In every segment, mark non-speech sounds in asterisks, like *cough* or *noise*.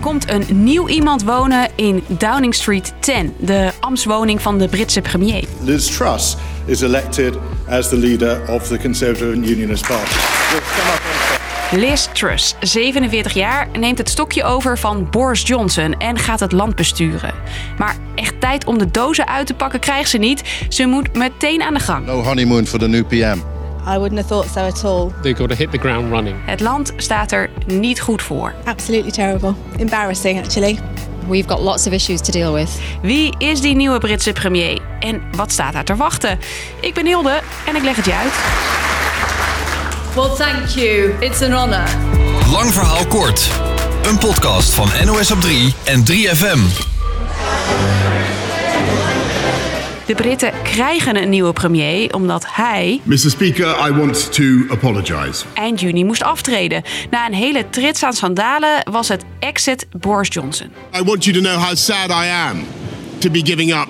komt een nieuw iemand wonen in Downing Street 10, de ambtswoning van de Britse premier. Liz Truss is elected as the leader of the Conservative and Unionist Party. Liz Truss, 47 jaar, neemt het stokje over van Boris Johnson en gaat het land besturen. Maar echt tijd om de dozen uit te pakken krijgt ze niet. Ze moet meteen aan de gang. No honeymoon for the new PM. I wouldn't have thought so at all. They've got to hit the ground running. Het land staat er niet goed voor. Absolutely terrible. Embarrassing, actually. We've got lots of issues to deal with. Wie is die nieuwe Britse premier en wat staat daar te wachten? Ik ben Hilde en ik leg het je uit. Well, thank you. It's an honor. Lang verhaal kort. Een podcast van NOS op 3 en 3FM. De Britten krijgen een nieuwe premier omdat hij Mr. Speaker, I want to apologise. eind juni moest aftreden. Na een hele trits aan schandalen was het exit Boris Johnson. I want you to know how sad I am to be giving up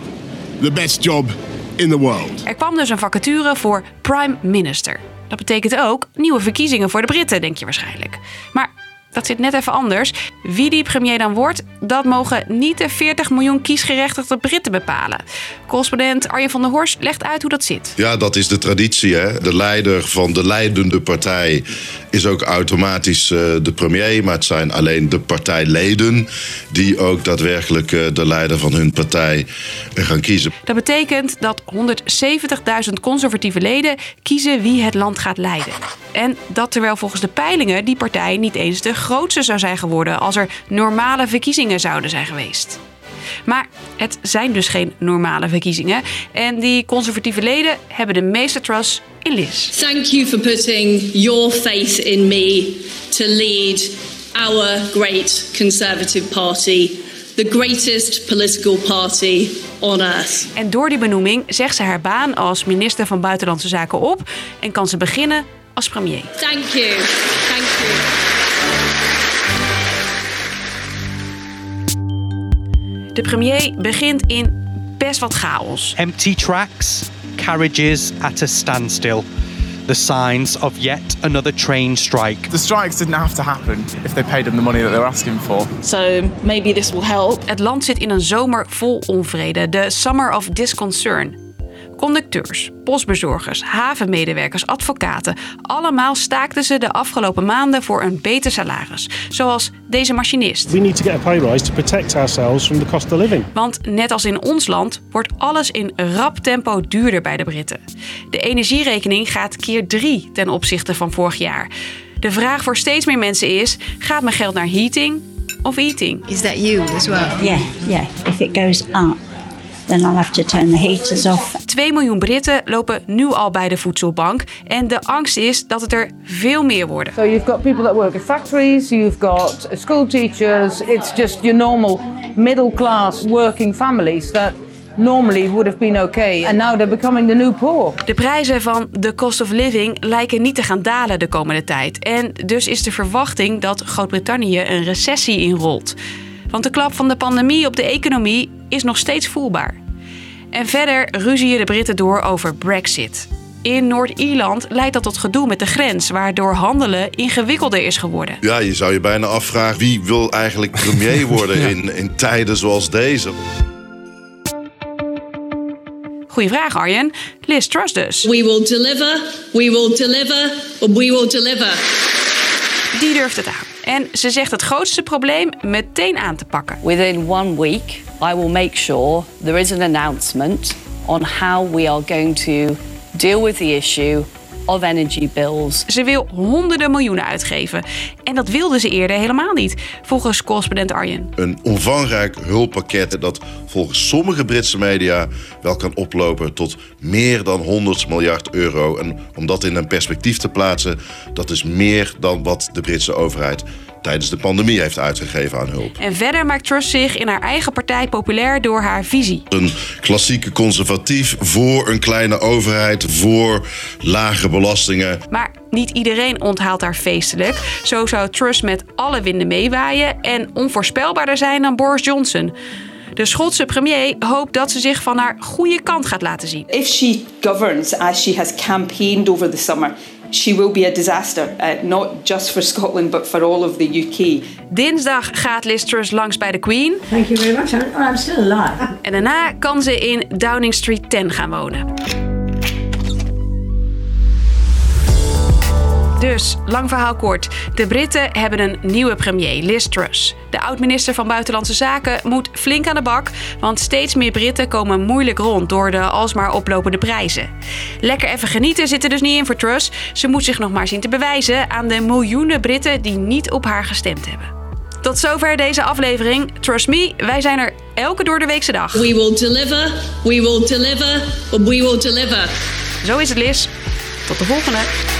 the best job in the world. Er kwam dus een vacature voor prime minister. Dat betekent ook nieuwe verkiezingen voor de Britten, denk je waarschijnlijk. Maar dat zit net even anders. Wie die premier dan wordt, dat mogen niet de 40 miljoen kiesgerechtigde Britten bepalen. Correspondent Arjen van der Horst legt uit hoe dat zit. Ja, dat is de traditie. Hè? De leider van de leidende partij is ook automatisch eh, de premier. Maar het zijn alleen de partijleden die ook daadwerkelijk eh, de leider van hun partij gaan kiezen. Dat betekent dat 170.000 conservatieve leden kiezen wie het land gaat leiden. En dat terwijl volgens de peilingen die partij niet eens de grootste zou zijn geworden als er normale verkiezingen zouden zijn geweest. Maar het zijn dus geen normale verkiezingen. En die conservatieve leden hebben de meeste trust in Liz. Thank you for putting your faith in me to lead our great Conservative Party, the greatest political party on earth. En door die benoeming zegt ze haar baan als minister van Buitenlandse Zaken op en kan ze beginnen als premier. Thank you. Thank you. De premier begint in best wat chaos. Empty tracks, carriages at a standstill. The signs of yet another train strike. The strikes didn't have to happen if they paid them the money that they were asking for. So maybe this will help. Het land zit in een zomer vol onvrede, de Summer of Disconcern. Conducteurs, postbezorgers, havenmedewerkers, advocaten. Allemaal staakten ze de afgelopen maanden voor een beter salaris. Zoals deze machinist. We need to get a pay rise to protect ourselves from the cost of living. Want net als in ons land wordt alles in rap tempo duurder bij de Britten. De energierekening gaat keer drie ten opzichte van vorig jaar. De vraag voor steeds meer mensen is: gaat mijn geld naar heating of eating? Is that you as well? Yeah, yeah. If it goes up, then I'll have to turn the heaters off. 2 miljoen Britten lopen nu al bij de voedselbank. En de angst is dat het er veel meer worden. So you've got people that work in factories, you've got school teachers. It's just your normal middle class working families that normally would have been okay. And now they're becoming the new poor. De prijzen van de cost of living lijken niet te gaan dalen de komende tijd. En dus is de verwachting dat Groot-Brittannië een recessie inrolt. Want de klap van de pandemie op de economie is nog steeds voelbaar. En verder ruzien de Britten door over Brexit. In Noord-Ierland leidt dat tot gedoe met de grens, waardoor handelen ingewikkelder is geworden. Ja, je zou je bijna afvragen wie wil eigenlijk premier *laughs* worden in, in tijden zoals deze. Goeie vraag, Arjen. Liz Truss dus. We will deliver, we will deliver, we will deliver. Die durft het aan. En ze zegt het grootste probleem meteen aan te pakken. Within one week, I will make sure there is an announcement on how we are going to deal with the issue of energy bills. Ze wil honderden miljoenen uitgeven. En dat wilde ze eerder helemaal niet, volgens correspondent Arjen. Een omvangrijk hulppakket dat volgens sommige Britse media wel kan oplopen tot meer dan 100 miljard euro. En om dat in een perspectief te plaatsen, dat is meer dan wat de Britse overheid tijdens de pandemie heeft uitgegeven aan hulp. En verder maakt Truss zich in haar eigen partij populair door haar visie. Een klassieke conservatief voor een kleine overheid, voor lage belastingen. Maar niet iedereen onthaalt haar feestelijk. Zo zou Truss met alle winden meewaaien en onvoorspelbaarder zijn dan Boris Johnson. De Schotse premier hoopt dat ze zich van haar goede kant gaat laten zien. If she governs as she has campaigned over the summer, she will be a disaster, uh, not just for Scotland but for all of the UK. Dinsdag gaat Liz Truss langs bij de Queen. Thank you very much. I'm, I'm still alive. En daarna kan ze in Downing Street 10 gaan wonen. Dus, lang verhaal kort. De Britten hebben een nieuwe premier, Liz Truss. De oud-minister van Buitenlandse Zaken moet flink aan de bak, want steeds meer Britten komen moeilijk rond door de alsmaar oplopende prijzen. Lekker even genieten zit er dus niet in voor Truss. Ze moet zich nog maar zien te bewijzen aan de miljoenen Britten die niet op haar gestemd hebben. Tot zover deze aflevering. Trust me, wij zijn er elke door de weekse dag. We will deliver, we will deliver, we will deliver. Zo is het, Liz. Tot de volgende.